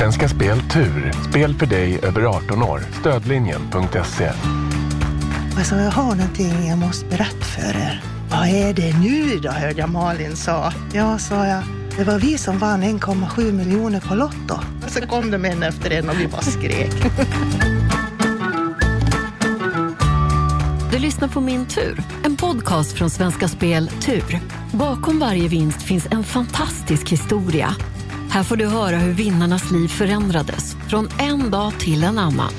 Svenska Spel Tur. Spel för dig över 18 år. Stödlinjen.se. Alltså, jag har någonting jag måste berätta för er. Vad är det nu då, hörde jag Malin sa. Ja, sa jag. Det var vi som vann 1,7 miljoner på Lotto. Och så kom de en efter en och vi bara skrek. Du lyssnar på Min tur, en podcast från Svenska Spel Tur. Bakom varje vinst finns en fantastisk historia. Här får du höra hur vinnarnas liv förändrades från en dag till en annan.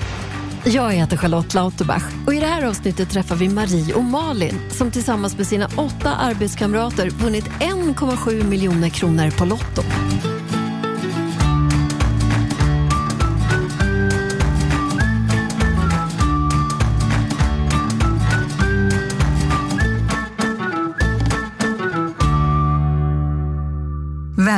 Jag heter Charlotte Lauterbach och i det här avsnittet träffar vi Marie och Malin som tillsammans med sina åtta arbetskamrater vunnit 1,7 miljoner kronor på Lotto.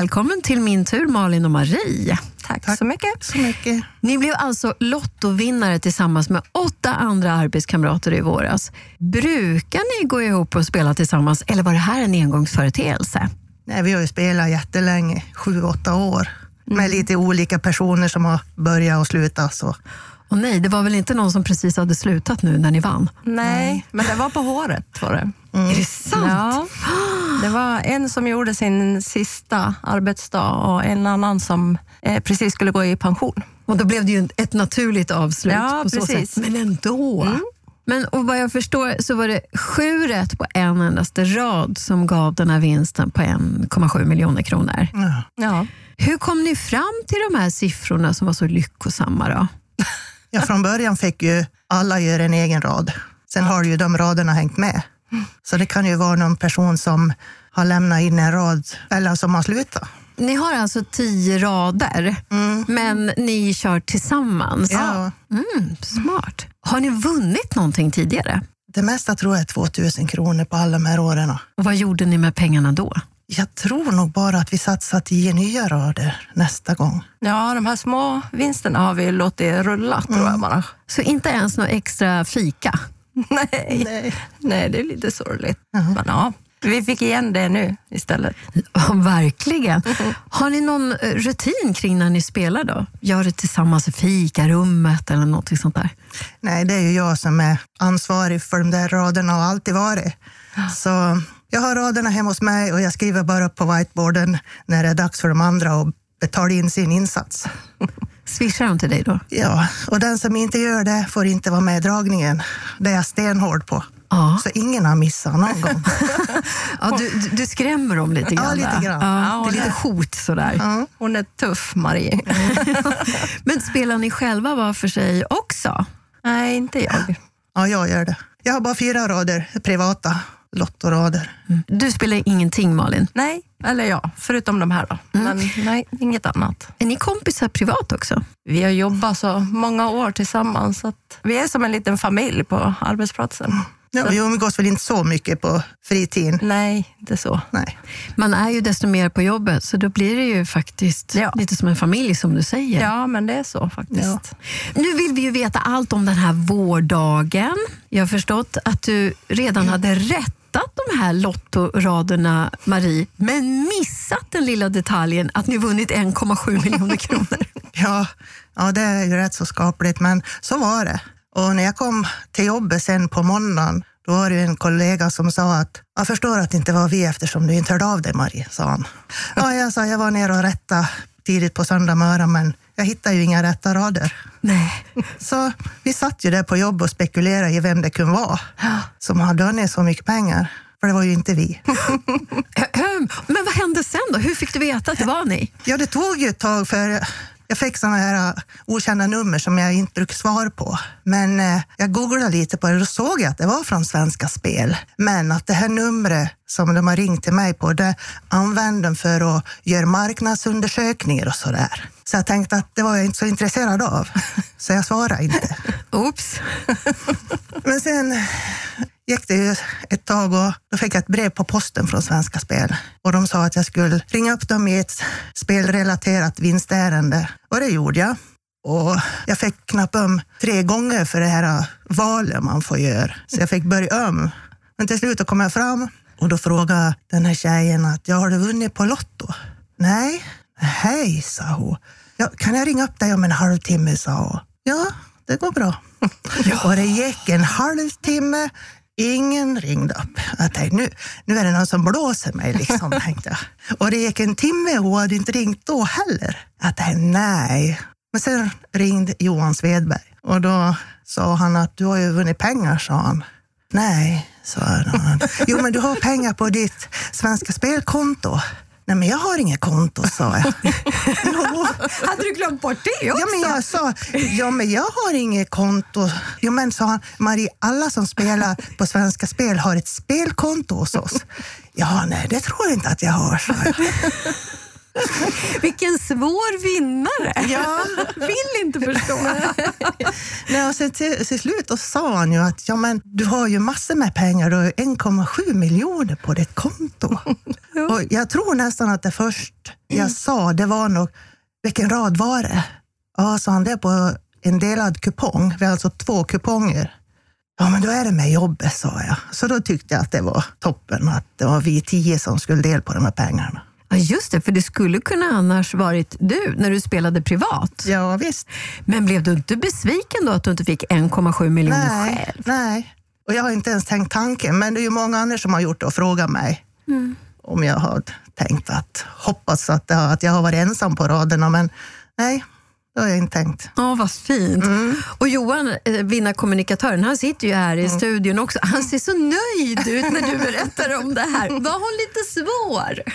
Välkommen till min tur, Malin och Marie. Tack, Tack, så mycket. Så mycket. Ni blev alltså lottovinnare tillsammans med åtta andra arbetskamrater i våras. Brukar ni gå ihop och spela tillsammans eller var det här en engångsföreteelse? Nej, vi har ju spelat jättelänge, sju, åtta år, mm. med lite olika personer som har börjat och slutat. Så. Och nej, det var väl inte någon som precis hade slutat nu när ni vann? Nej, men det var på håret. Var det. Mm. Är det sant? Ja. Det var en som gjorde sin sista arbetsdag och en annan som eh, precis skulle gå i pension. Och då blev det ju ett naturligt avslut ja, på precis. så sätt. Men ändå. Mm. Men och vad jag förstår så var det sju rätt på en endaste rad som gav den här vinsten på 1,7 miljoner kronor. Ja. ja. Hur kom ni fram till de här siffrorna som var så lyckosamma? Då? Ja, från början fick ju alla göra en egen rad. Sen har ju de raderna hängt med. Så det kan ju vara någon person som har lämnat in en rad eller som har slutat. Ni har alltså tio rader, mm. men ni kör tillsammans? Ja. Mm, smart. Har ni vunnit någonting tidigare? Det mesta tror jag är 2000 kronor på alla de här åren. Och vad gjorde ni med pengarna då? Jag tror nog bara att vi satsar tio nya rader nästa gång. Ja, de här små vinsterna har vi låtit rulla, tror jag mm. bara. Så inte ens något extra fika? Nej, Nej. Nej det är lite sorgligt. -huh. Men ja, vi fick igen det nu istället. Ja, verkligen. Har ni någon eh, rutin kring när ni spelar då? Gör det tillsammans i fikarummet eller något sånt där? Nej, det är ju jag som är ansvarig för de där raderna och alltid varit. Så jag har raderna hemma hos mig och jag skriver bara upp på whiteboarden när det är dags för de andra att betala in sin insats. Swishar de till dig då? Ja, och den som inte gör det får inte vara med i dragningen. Det är jag stenhård på. Ja. Så ingen har missat någon gång. ja, du, du skrämmer dem lite grann? Ja, lite grann. Ja, det är lite hot sådär. Ja. Hon är tuff, Marie. Men spelar ni själva var för sig också? Nej, inte jag. Ja, jag gör det. Jag har bara fyra rader privata lottorader. Mm. Du spelar ingenting Malin? Nej, eller ja, förutom de här då. Mm. Men nej, inget annat. Är ni kompisar privat också? Vi har jobbat så många år tillsammans, så att vi är som en liten familj på arbetsplatsen. Ja, vi umgås väl inte så mycket på fritiden? Nej, inte så. Nej. Man är ju desto mer på jobbet, så då blir det ju faktiskt ja. lite som en familj som du säger. Ja, men det är så faktiskt. Ja. Nu vill vi ju veta allt om den här vårdagen. Jag har förstått att du redan hade rätt de här lottoraderna, Marie, men missat den lilla detaljen att ni vunnit 1,7 miljoner kronor. ja, ja, det är ju rätt så skapligt, men så var det. Och när jag kom till jobbet sen på måndagen, då var det en kollega som sa att jag förstår att det inte var vi eftersom du inte hörde av dig, Marie, sa han. Ja, jag sa jag var nere och rätta tidigt på söndag morgon, men jag hittade ju inga rätta rader. Nej. Så vi satt ju där på jobb och spekulerade i vem det kunde vara som hade vunnit så mycket pengar. För det var ju inte vi. Men vad hände sen då? Hur fick du veta att det var ni? Ja, det tog ju ett tag för jag fick sådana här äh, okända nummer som jag inte brukar svara på. Men eh, jag googlade lite på det och då såg jag att det var från Svenska Spel. Men att det här numret som de har ringt till mig på, det använder de för att göra marknadsundersökningar och sådär. Så jag tänkte att det var jag inte så intresserad av, så jag svarade inte. Oops. Men sen gick det ju ett tag och då fick jag ett brev på posten från Svenska Spel och de sa att jag skulle ringa upp dem i ett spelrelaterat vinstärende och det gjorde jag. Och jag fick knappa om tre gånger för det här valet man får göra, så jag fick börja om. Men till slut kom jag fram och då frågade den här tjejen att jag har du vunnit på Lotto? Nej, hej, sa hon. Ja, kan jag ringa upp dig om en halvtimme, sa hon. Ja, det går bra. Och det gick en halvtimme, ingen ringde upp. Jag tänkte, nu, nu är det någon som blåser mig, liksom, tänkte jag. Och det gick en timme och hon hade inte ringt då heller. Jag tänkte, nej. Men sen ringde Johan Svedberg och då sa han att du har ju vunnit pengar, sa han. Nej, sa han. Jo, men du har pengar på ditt Svenska Spelkonto. Nej, men jag har inget konto, sa jag. Hade du glömt bort det också? Ja, men jag sa, ja, men jag har inget konto. Jo, men sa han, Marie, alla som spelar på Svenska Spel har ett spelkonto hos oss. Ja, nej, det tror jag inte att jag har, sa jag. Vilken svår vinnare! Ja. Vill inte förstå. Nej, och sen till, till slut då sa han ju att ja, men, du har ju massor med pengar, du har ju 1,7 miljoner på ditt konto. Och jag tror nästan att det först jag sa, det var nog, vilken rad var det? Ja, sa han, det på en delad kupong. Vi har alltså två kuponger. Ja, men då är det med jobbet, sa jag. Så då tyckte jag att det var toppen, att det var vi tio som skulle dela på de här pengarna. Ja, just det, för det skulle kunna annars varit du när du spelade privat. Ja, visst. Men blev du inte besviken då att du inte fick 1,7 miljoner Nej, själv? nej. Och jag har inte ens tänkt tanken, men det är ju många andra som har gjort det och frågat mig om jag har tänkt att, hoppas att, att jag har varit ensam på raderna, men nej, det har jag inte tänkt. Ja, vad fint. Och Johan, eh, vinnarkommunikatören, han sitter ju här i studion också. Han ser så nöjd ut när du berättar om det här. Var hon lite svår?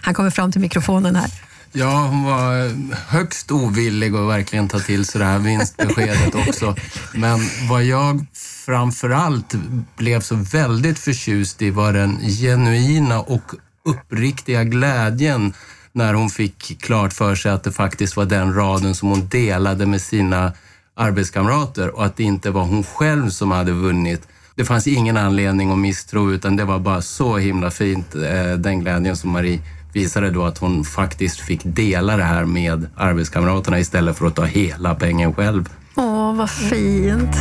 Han kommer fram till mikrofonen här. Ja, hon var högst ovillig att verkligen ta till sig det här vinstbeskedet också. Men vad jag framförallt blev så väldigt förtjust i var den genuina och uppriktiga glädjen när hon fick klart för sig att det faktiskt var den raden som hon delade med sina arbetskamrater och att det inte var hon själv som hade vunnit. Det fanns ingen anledning att misstro utan det var bara så himla fint, eh, den glädjen som Marie visade då att hon faktiskt fick dela det här med arbetskamraterna istället för att ta hela pengen själv. Åh, vad fint.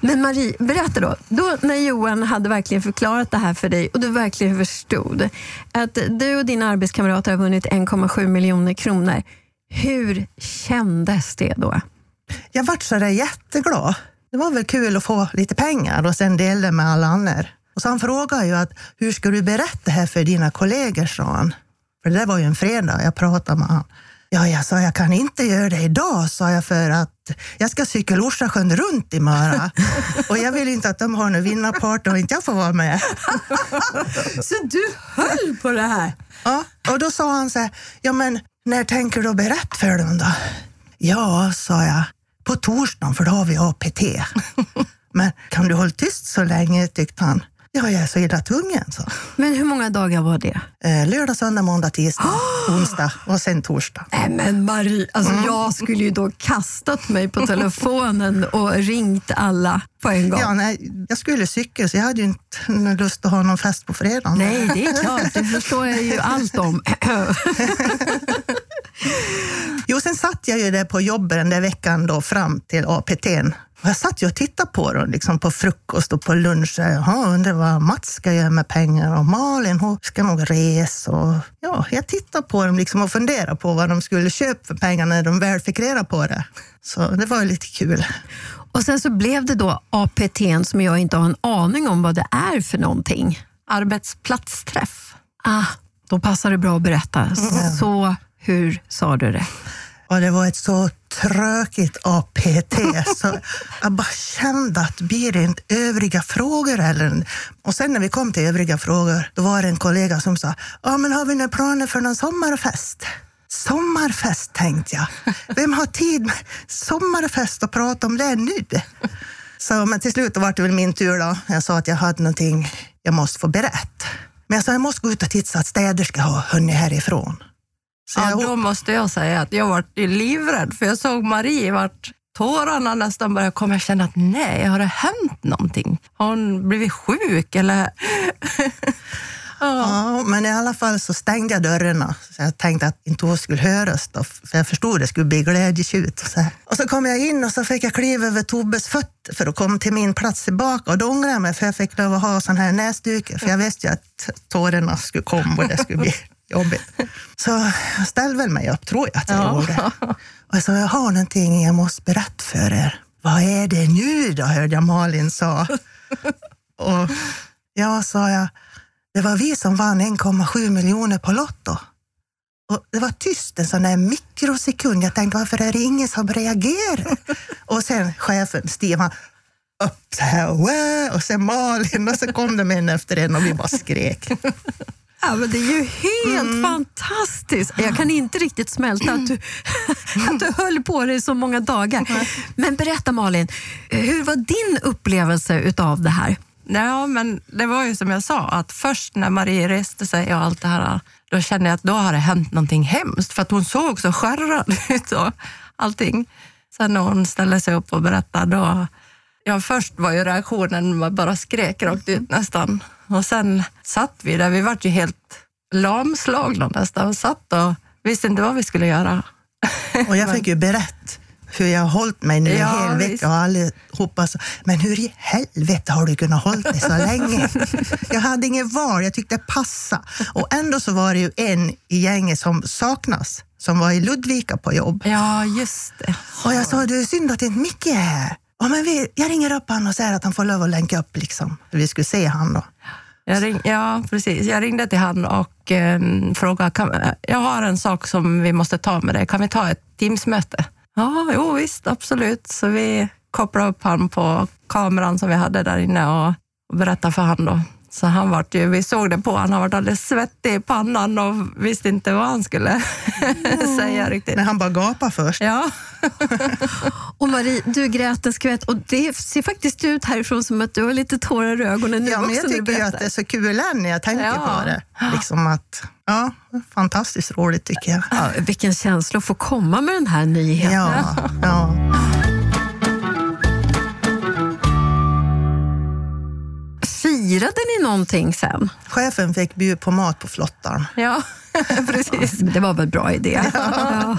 Men Marie, berätta då. då. När Johan hade verkligen förklarat det här för dig och du verkligen förstod att du och dina arbetskamrater har vunnit 1,7 miljoner kronor. Hur kändes det då? Jag vart så där jätteglad. Det var väl kul att få lite pengar och sen dela med alla andra. Och så han frågade ju att hur ska du berätta det här för dina kollegor, sa han. För det där var ju en fredag jag pratade med honom. Ja, jag sa jag kan inte göra det idag, sa jag för att jag ska cykla Orsasjön runt i Möra. och jag vill inte att de har någon vinnarparty och inte jag får vara med. Så du höll på det här? Ja, och då sa han så här, ja men när tänker du berätta för dem då? Ja, sa jag, på torsdagen för då har vi APT. men kan du hålla tyst så länge, tyckte han. Ja, jag är så illa tvungen, så. Men hur många dagar var det? Eh, lördag, söndag, måndag, tisdag, onsdag och sen torsdag. Nej men Marie, alltså jag skulle ju då kastat mig på telefonen och ringt alla på en gång. Ja, nej, jag skulle cykla så jag hade ju inte lust att ha någon fest på fredagen. Nej, det är klart. Det förstår jag ju allt om. Sen satt jag ju där på jobbet den där veckan då fram till APT. Och jag satt ju och tittade på dem liksom på frukost och på lunch. Jaha, undrar vad Mats ska göra med pengar och Malin hon ska nog resa. Och, ja, jag tittade på dem liksom och funderade på vad de skulle köpa för pengar när de väl fick reda på det. Så det var ju lite kul. Och sen så blev det då APT som jag inte har en aning om vad det är för någonting. Arbetsplatsträff. Ah, då passar det bra att berätta. Så hur sa du det? Och det var ett så tråkigt APT så jag bara kände att blir det inte övriga frågor eller... Och sen när vi kom till övriga frågor, då var det en kollega som sa, ja men har vi några planer för någon sommarfest? Sommarfest tänkte jag. Vem har tid med sommarfest och prata om det nu? Så, men till slut var det väl min tur då. Jag sa att jag hade någonting jag måste få berätta. Men jag sa jag måste gå ut och titta så att städerska har hunnit härifrån. Så Ja, jag, då måste jag säga att jag var livrädd, för jag såg Marie vart tårarna nästan började komma. Jag kände att nej, har det hänt någonting? Har hon blivit sjuk eller? Ja, men i alla fall så stängde jag dörrarna. Så jag tänkte att inte hon skulle höras då, för jag förstod att det skulle bli glädjetjut. Och så, här. och så kom jag in och så fick jag kliva över Tobbes fötter för att komma till min plats tillbaka. Och då ångrade jag mig för jag fick lov att ha sån här näsduk, för jag visste ju att tårarna skulle komma och det skulle bli jobbigt. Så jag ställde väl mig upp, tror jag att jag Ja. gjorde. Och jag sa, jag har någonting jag måste berätta för er. Vad är det nu då, hörde jag Malin sa. Och ja, sa jag, det var vi som vann 1,7 miljoner på Lotto. Och det var tyst en sån där mikrosekund. Jag tänkte, varför är det ingen som reagerar? Och sen chefen, Steve, han upp så här, och sen Malin och så kom de en efter en och vi bara skrek. Ja, men det är ju helt Mm. fantastiskt. Jag kan inte riktigt smälta att du, att du höll på dig så många dagar. Men berätta Malin, hur var din upplevelse utav det här? Ja, men det var ju som jag sa, att först när Marie reste sig och allt det här, då kände jag att då har det hänt någonting hemskt, för att hon såg så skärrad ut och allting. Sen när hon ställde sig upp och berättade, då, ja, först var ju reaktionen, man bara skrek rakt ut nästan. Och sen satt vi där, vi vart ju helt lamslagna nästan, och satt och visste inte vad vi skulle göra. Och jag fick ju berätta hur jag har hållit mig nu Ja, en hel visst. vecka och allihopa så, men hur i helvete har du kunnat hålla dig så länge? jag hade inget val, jag tyckte det passade. Och ändå så var det ju en i gänget som saknas, som var i Ludvika på jobb. Ja, just det. Och jag sa, det är synd att inte Micke är här. Ja, men vi, jag ringer upp honom och säger att han får lov att länka upp, liksom. Vi skulle se han då. Jag ring, ja, precis. Jag ringde till han och eh, frågade, kan, eh, jag har en sak som vi måste ta med dig. Kan vi ta ett Teamsmöte? Ja, jo visst, absolut. Så vi kopplade upp han på kameran som vi hade där inne och, och berättade för han då. Så han vart ju, vi såg det på honom, han var alldeles svettig i pannan och visste inte vad han skulle säga riktigt. Men han bara gapade först. Ja, Och Marie, du grät en skvätt och det ser faktiskt ut härifrån som att du har lite tårar i ögonen nu Ja, men också jag tycker ju att det är så kul än när jag tänker Ja. på det. Liksom att, ja, fantastiskt roligt tycker jag. Ja, vilken känsla att få komma med den här nyheten. Ja, ja. Firade ni någonting sen? Chefen fick bjuda på mat på flottan. ja precis. Det var väl en bra idé. Ja.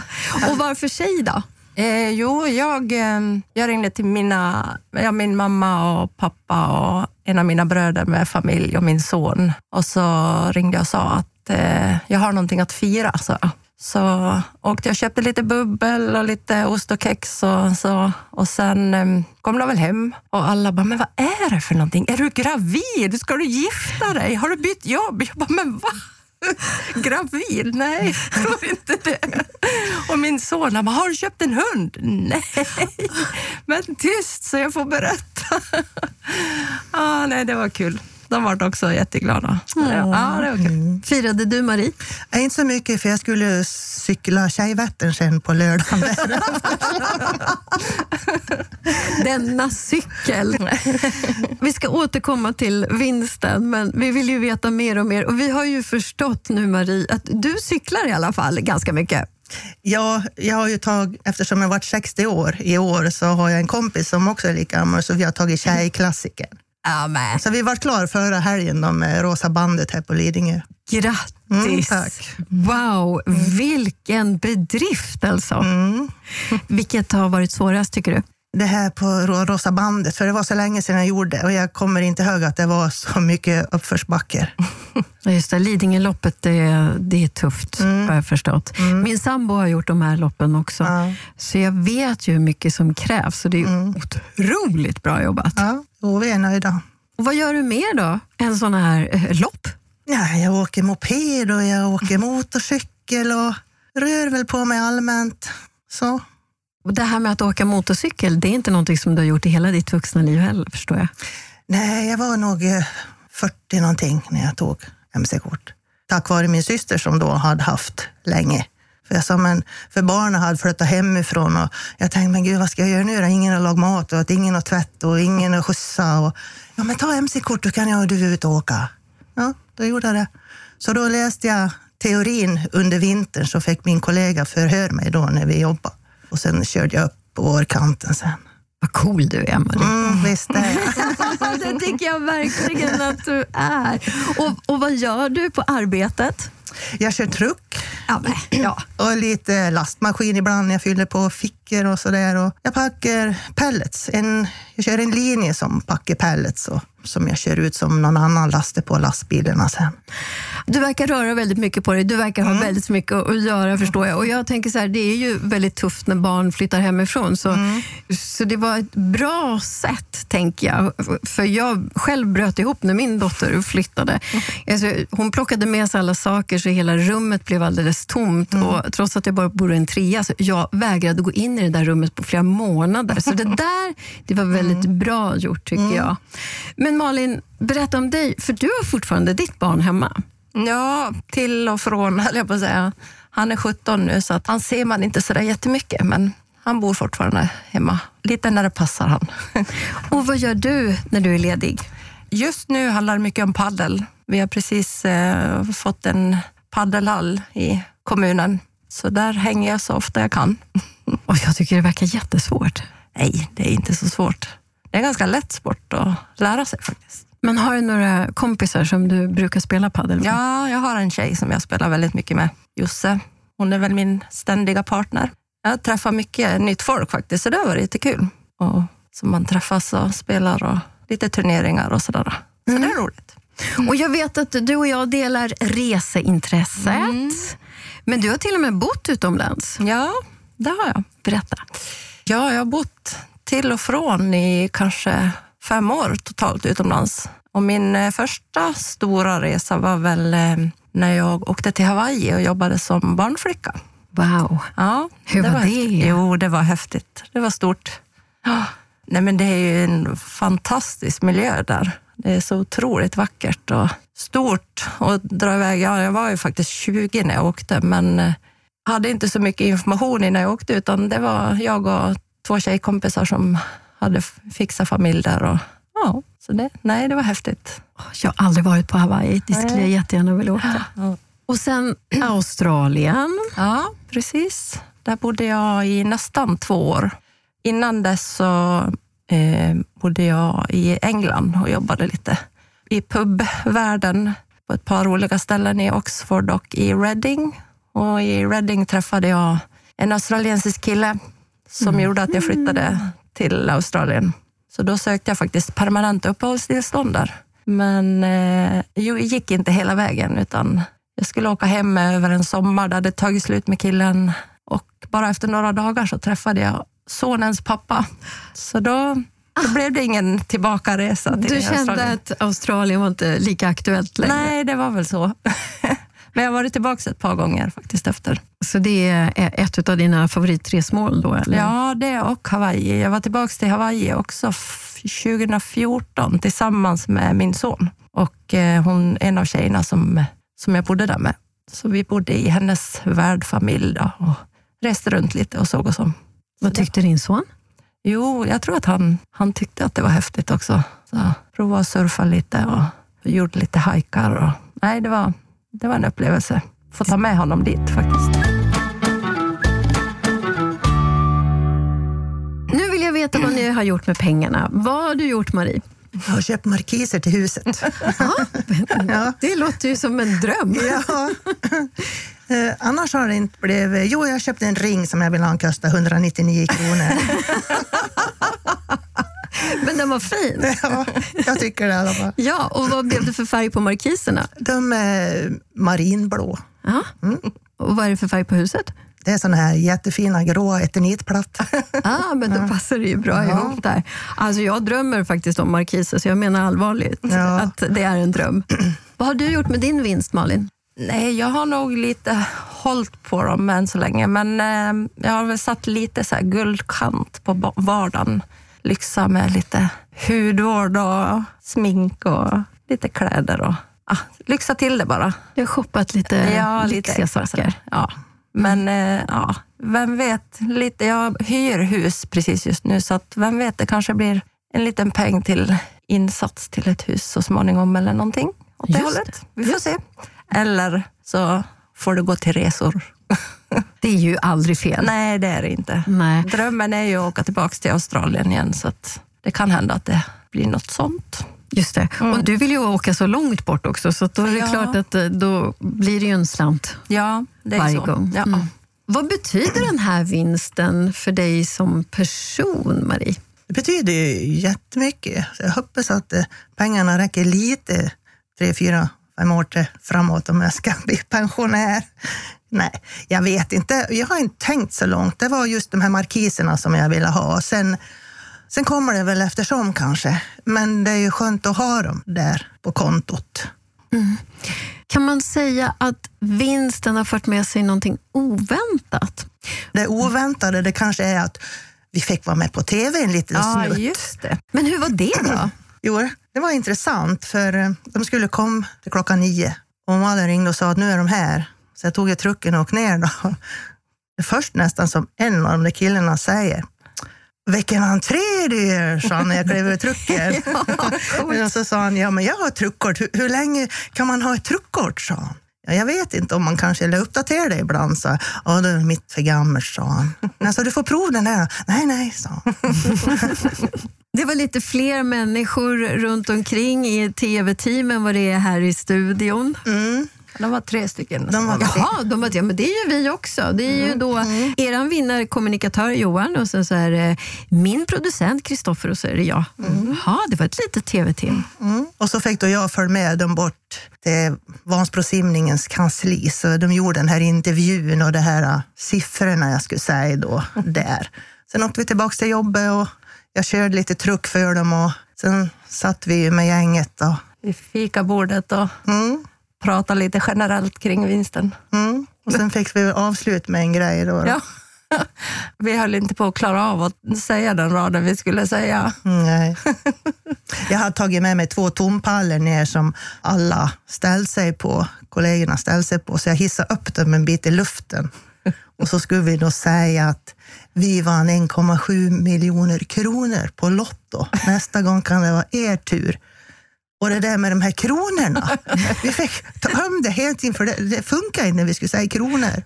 Och varför tjej då? Eh, jo, jag, eh, jag ringde till mina, ja, min mamma och pappa och en av mina bröder med familj och min son. Och så ringde jag och sa att eh, jag har någonting att fira. Så, så åkte jag och köpte lite bubbel och lite ost och kex och så. Och sen ehm, kom de väl hem och alla bara, men vad är det för någonting? Är du gravid? Ska du gifta dig? Har du bytt jobb? Jag bara, men va? Gravid? Nej, jag tror inte det. Och min son han bara, har du köpt en hund? Nej, men tyst så jag får berätta. ah, nej, det var kul. De var också jätteglada. Det, ja, det var kul. Firade du Marie? Inte så mycket, för jag skulle cykla Tjejvättern sen på lördagen. Denna cykel. Vi ska återkomma till vinsten, men vi vill ju veta mer och mer. Och Vi har ju förstått nu, Marie, att du cyklar i alla fall ganska mycket. Ja, jag har ju tagit, eftersom jag varit 60 år i år, så har jag en kompis som också är lika gammal, så vi har tagit Tjejklassikern. Ja, men. Så vi var klara förra helgen då med Rosa bandet här på Lidingö. Grattis! Mm. Wow, vilken bedrift alltså. Mm. Vilket har varit svårast tycker du? Det här på Ro- Rosa bandet, för det var så länge sedan jag gjorde det och jag kommer inte ihåg att det var så mycket uppförsbackar. Just det, Lidingöloppet, det, det är tufft har jag förstått. Min sambo har gjort de här loppen också, Ja. så jag vet ju hur mycket som krävs. Så det är otroligt bra jobbat. Ja, och vi är nöjda. Och vad gör du mer då än sådana här eh, lopp? Ja, jag åker moped och jag åker motorcykel och rör väl på mig allmänt. Så. Det här med att åka motorcykel, det är inte någonting som du har gjort i hela ditt vuxna liv heller, förstår jag. Nej, jag var nog eh, 40 någonting när jag tog mc-kort. Tack vare min syster som då hade haft länge. För, jag sa, men, för barnen hade flyttat hemifrån och jag tänkte, men gud vad ska jag göra nu då? Ingen har lagat mat och att ingen har tvätt och ingen har skjutsa. Och, ja, men ta mc-kort, då kan jag och du ut och åka. Ja, då gjorde jag det. Så då läste jag teorin under vintern så fick min kollega förhör mig då när vi jobbade. Och sen körde jag upp på vårkanten sen. Vad cool du är, Marie. Mm, visst är jag. det tycker jag verkligen att du är. Och, och vad gör du på arbetet? Jag kör truck Ja, ja. och lite lastmaskin ibland. Jag fyller på fickor och sådär. Jag packar pellets. En, jag kör en linje som packar pellets och som jag kör ut som någon annan lastar på lastbilarna sen. Du verkar röra väldigt mycket på dig. Du verkar ha väldigt mycket att göra, förstår jag. Och jag tänker så här, det är ju väldigt tufft när barn flyttar hemifrån. Så, så det var ett bra sätt, tänker jag. För jag själv bröt ihop när min dotter flyttade. Alltså, hon plockade med sig alla saker så hela rummet blev alldeles tomt. Och trots att jag bara bor i en trea, så jag vägrade gå in i det där rummet på flera månader. Så det där det var väldigt bra gjort, tycker jag. Men Malin, berätta om dig. För du har fortfarande ditt barn hemma. Ja, till och från höll jag på att säga. Han är 17 nu så att han ser man inte så där jättemycket, men han bor fortfarande hemma. Lite när det passar han. Och vad gör du när du är ledig? Just nu handlar det mycket om paddel. Vi har precis eh, fått en paddelhall i kommunen, så där hänger jag så ofta jag kan. Och jag tycker det verkar jättesvårt. Nej, det är inte så svårt. Det är en ganska lätt sport att lära sig faktiskt. Men har du några kompisar som du brukar spela padel med? Ja, jag har en tjej som jag spelar väldigt mycket med, Josse. Hon är väl min ständiga partner. Jag träffar mycket nytt folk faktiskt, så det har varit jättekul. Och så man träffas och spelar och lite turneringar och sådär. Så det är roligt. Och jag vet att du och jag delar reseintresset. Men du har till och med bott utomlands. Ja, det har jag. Berätta. Ja, jag har bott till och från i kanske fem år totalt utomlands. Och min eh, första stora resa var väl eh, när jag åkte till Hawaii och jobbade som barnflicka. Wow. Ja, Hur var det? häftigt. Jo, det var häftigt. Det var stort. Nej, men det är ju en fantastisk miljö där. Det är så otroligt vackert och stort att dra iväg. Ja, jag var ju faktiskt 20 när jag åkte, men eh, hade inte så mycket information innan jag åkte, utan det var jag och två tjejkompisar som hade fixat familj där. Och, ja, så det, nej, det var häftigt. Jag har aldrig varit på Hawaii. Det skulle jag jättegärna vilja åka. Ja. Och sen Australien. Ja, precis. Där bodde jag i nästan två år. Innan dess så eh, bodde jag i England och jobbade lite i pubvärlden på ett par olika ställen i Oxford och i Reading. Och i Reading träffade jag en australiensisk kille som gjorde att jag flyttade till Australien. Så då sökte jag faktiskt permanent uppehållstillstånd där. Men eh, jo, gick inte hela vägen, utan jag skulle åka hem över en sommar. Det hade tagit slut med killen och bara efter några dagar så träffade jag sonens pappa. Så då, då blev det ingen tillbakaresa till Du kände Australien. att Australien var inte lika aktuellt längre. Nej, det var väl så. Men jag har varit tillbaka ett par gånger faktiskt efter. Så det är ett av dina favoritresmål då? Eller? Ja, det och Hawaii. Jag var tillbaka till Hawaii också f- 2014 tillsammans med min son och eh, hon, en av tjejerna som, som jag bodde där med. Så vi bodde i hennes värdfamilj då, och reste runt lite och såg oss om. Vad tyckte din son? Jo, jag tror att han, han tyckte att det var häftigt också. Så prova att surfa lite och gjorde lite hajkar. Och, nej, det var, det var en upplevelse. Få ta med honom dit faktiskt. Nu vill jag veta vad ni har gjort med pengarna. Vad har du gjort, Marie? Jag har köpt markiser till huset. Ja. Det låter ju som en dröm. Ja. Eh, annars har det inte blivit... Jo, jag köpte en ring som jag vill ha, den kostar 199 kronor. Men den var fin. Ja, jag tycker det i alla fall. Ja, och vad blev det för färg på markiserna? De är marinblå. Ja. Och vad är det för färg på huset? Det är såna här jättefina grå eternitplattor. Ah, men då passar det ju bra Ja. ihop där. Alltså jag drömmer faktiskt om markiser, så jag menar allvarligt Ja. att det är en dröm. vad har du gjort med din vinst, Malin? Nej, jag har nog lite hållit på dem än så länge, men eh, jag har väl satt lite så här guldkant på vardagen. Lyxa med lite hudvård och smink och lite kläder. Och, ah, lyxa till det bara. Jag har shoppat lite Ja, lite lyxiga extra saker. Ja. Men eh, ja, vem vet, lite, jag hyr hus precis just nu, så att vem vet, det kanske blir en liten peng till insats till ett hus så småningom eller någonting åt det Just hållet. Vi får se. Eller så får det gå till resor. Det är ju aldrig fel. Nej, det är det inte. Nej. Drömmen är ju att åka tillbaka till Australien igen, så att det kan hända att det blir något sånt. Just det. Och du vill ju åka så långt bort också, så då är det Ja. klart att eh, då blir det ju en slant. Ja, det är Varje så. gång. Ja. Mm. Vad betyder den här vinsten för dig som person, Marie? Det betyder ju jättemycket. Jag hoppas att eh, pengarna räcker lite, tre, fyra, fem år till framåt om jag ska bli pensionär. Nej, jag vet inte. Jag har inte tänkt så långt. Det var just de här markiserna som jag ville ha. Sen, sen kommer det väl eftersom kanske. Men det är ju skönt att ha dem där på kontot. Kan man säga att vinsten har fört med sig någonting oväntat? Det oväntade det kanske är att vi fick vara med på tv en liten Ja, snutt. just det. Men hur var det då? Jo, det var intressant för eh, de skulle komma till klockan nio och Malin ringde och sa att nu är de här. Så jag tog ju trucken och åkte ner då. Det är först nästan som en av de där killarna säger vilken entré det är, sa han när jag klev ur trucken. och så sa han, ja men jag har truckkort. Hur, hur länge kan man ha ett truckkort, sa han. Ja, jag vet inte om man kanske eller uppdaterar det ibland, jag. Ja, det är mitt för gammalt, sa han. Alltså, du får prova den där. Nej, nej, sa han. Det var lite fler människor runt omkring i tv-team än vad det är här i studion. Mm. De var tre stycken. De var Jaha, de bara, ja, men det är ju vi också. Det är ju då eran vinnarkommunikatör Johan och sen så är det min producent Kristoffer och så är det jag. Jaha, det var ett litet tv-team. Mm. Och så fick då jag följa med dem bort till Vansbrosimningens kansli. Så de gjorde den här intervjun och de här äh, siffrorna jag skulle säga då där. Sen åkte vi tillbaka till jobbet och jag körde lite truck för dem och sen satt vi med gänget. Och, Vid fikabordet och mm, pratade lite generellt kring vinsten. mm. och sen fick vi avslut med en grej då. då. Ja. Vi höll inte på att klara av att säga den raden vi skulle säga. Nej. Jag hade tagit med mig två tompallar ner som alla ställde sig på, kollegorna ställde sig på, så jag hissade upp dem en bit i luften. Och så skulle vi då säga att vi vann 1,7 miljoner kronor på Lotto. Nästa gång kan det vara er tur. Och det där med de här kronorna, vi fick ta om det hela tiden för det, det funkar inte när vi skulle säga kronor.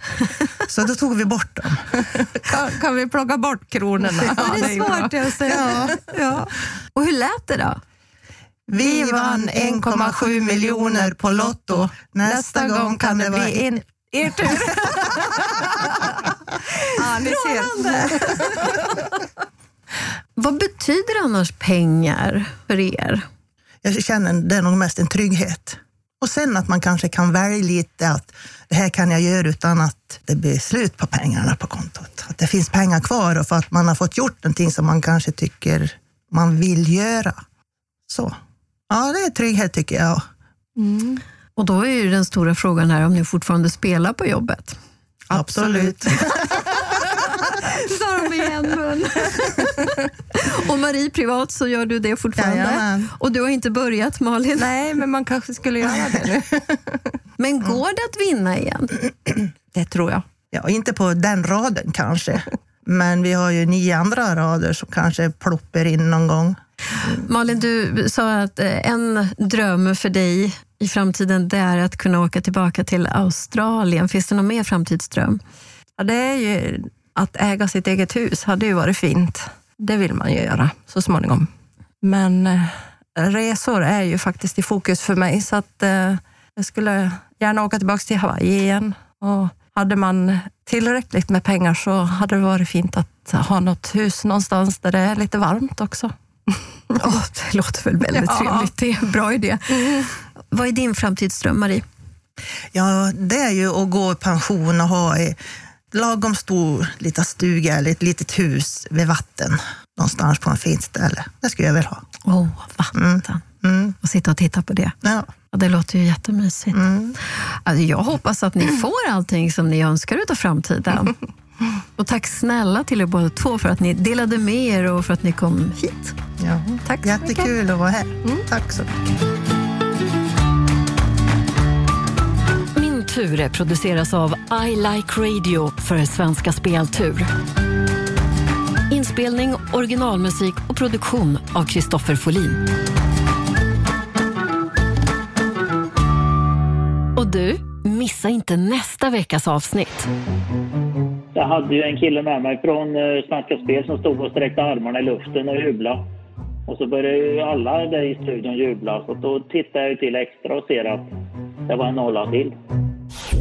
Så då tog vi bort dem. Kan, kan vi plocka bort kronorna? Ja, det är svårt att säga. Ja. Och hur lät det då? Vi vann 1,7 miljoner på Lotto. Nästa gång kan det vara... bli en, er tur. ja, ni ser. Vad betyder annars pengar för er? Jag känner det är nog mest en trygghet. Och sen att man kanske kan välja lite att det här kan jag göra utan att det blir slut på pengarna på kontot. Att det finns pengar kvar och för att man har fått gjort någonting som man kanske tycker man vill göra. Så. Ja, det är trygghet tycker jag. Och då är ju den stora frågan här om ni fortfarande spelar på jobbet. Absolut. Sa de i en mun. Och Marie, privat så gör du det fortfarande. Jajamän. Och du har inte börjat Malin. Nej, men man kanske skulle göra det nu. Men går det att vinna igen? Det tror jag. Ja, inte på den raden kanske. Men vi har ju nio andra rader som kanske ploppar in någon gång. Malin, du sa att eh, en dröm för dig i framtiden det är att kunna åka tillbaka till Australien. Finns det någon mer framtidsdröm? Ja, det är ju att äga sitt eget hus hade ju varit fint. Det vill man ju göra så småningom. Men eh, resor är ju faktiskt i fokus för mig, så att eh, jag skulle gärna åka tillbaka till Hawaii igen. Och hade man tillräckligt med pengar så hade det varit fint att ha något hus någonstans där det är lite varmt också. Oh, det låter väl väldigt Ja. trevligt. Det är en bra idé. Vad är din framtidsdröm, Marie? Ja, det är ju att gå i pension och ha lagom stor liten stuga eller ett litet hus vid vatten någonstans på en fint ställe. Det skulle jag vilja ha. Åh, vatten. Mm. Och sitta och titta på det. Ja. Ja, det låter ju jättemysigt. Mm. Alltså, jag hoppas att ni får allting som ni önskar utav framtiden. Och tack snälla till er båda två för att ni delade med er och för att ni kom hit. Ja. Tack så mycket. Jättekul att vara här. Tack så mycket. Ture produceras av I Like Radio för Svenska Speltur. Inspelning, originalmusik och produktion av Kristoffer Folin. Och du, missa inte nästa veckas avsnitt. Jag hade ju en kille med mig från eh, Svenska Spel som stod och sträckte armarna i luften och jublade. Och så började ju alla där i studion jubla. Så då tittade jag till extra och ser att det var en nolla till.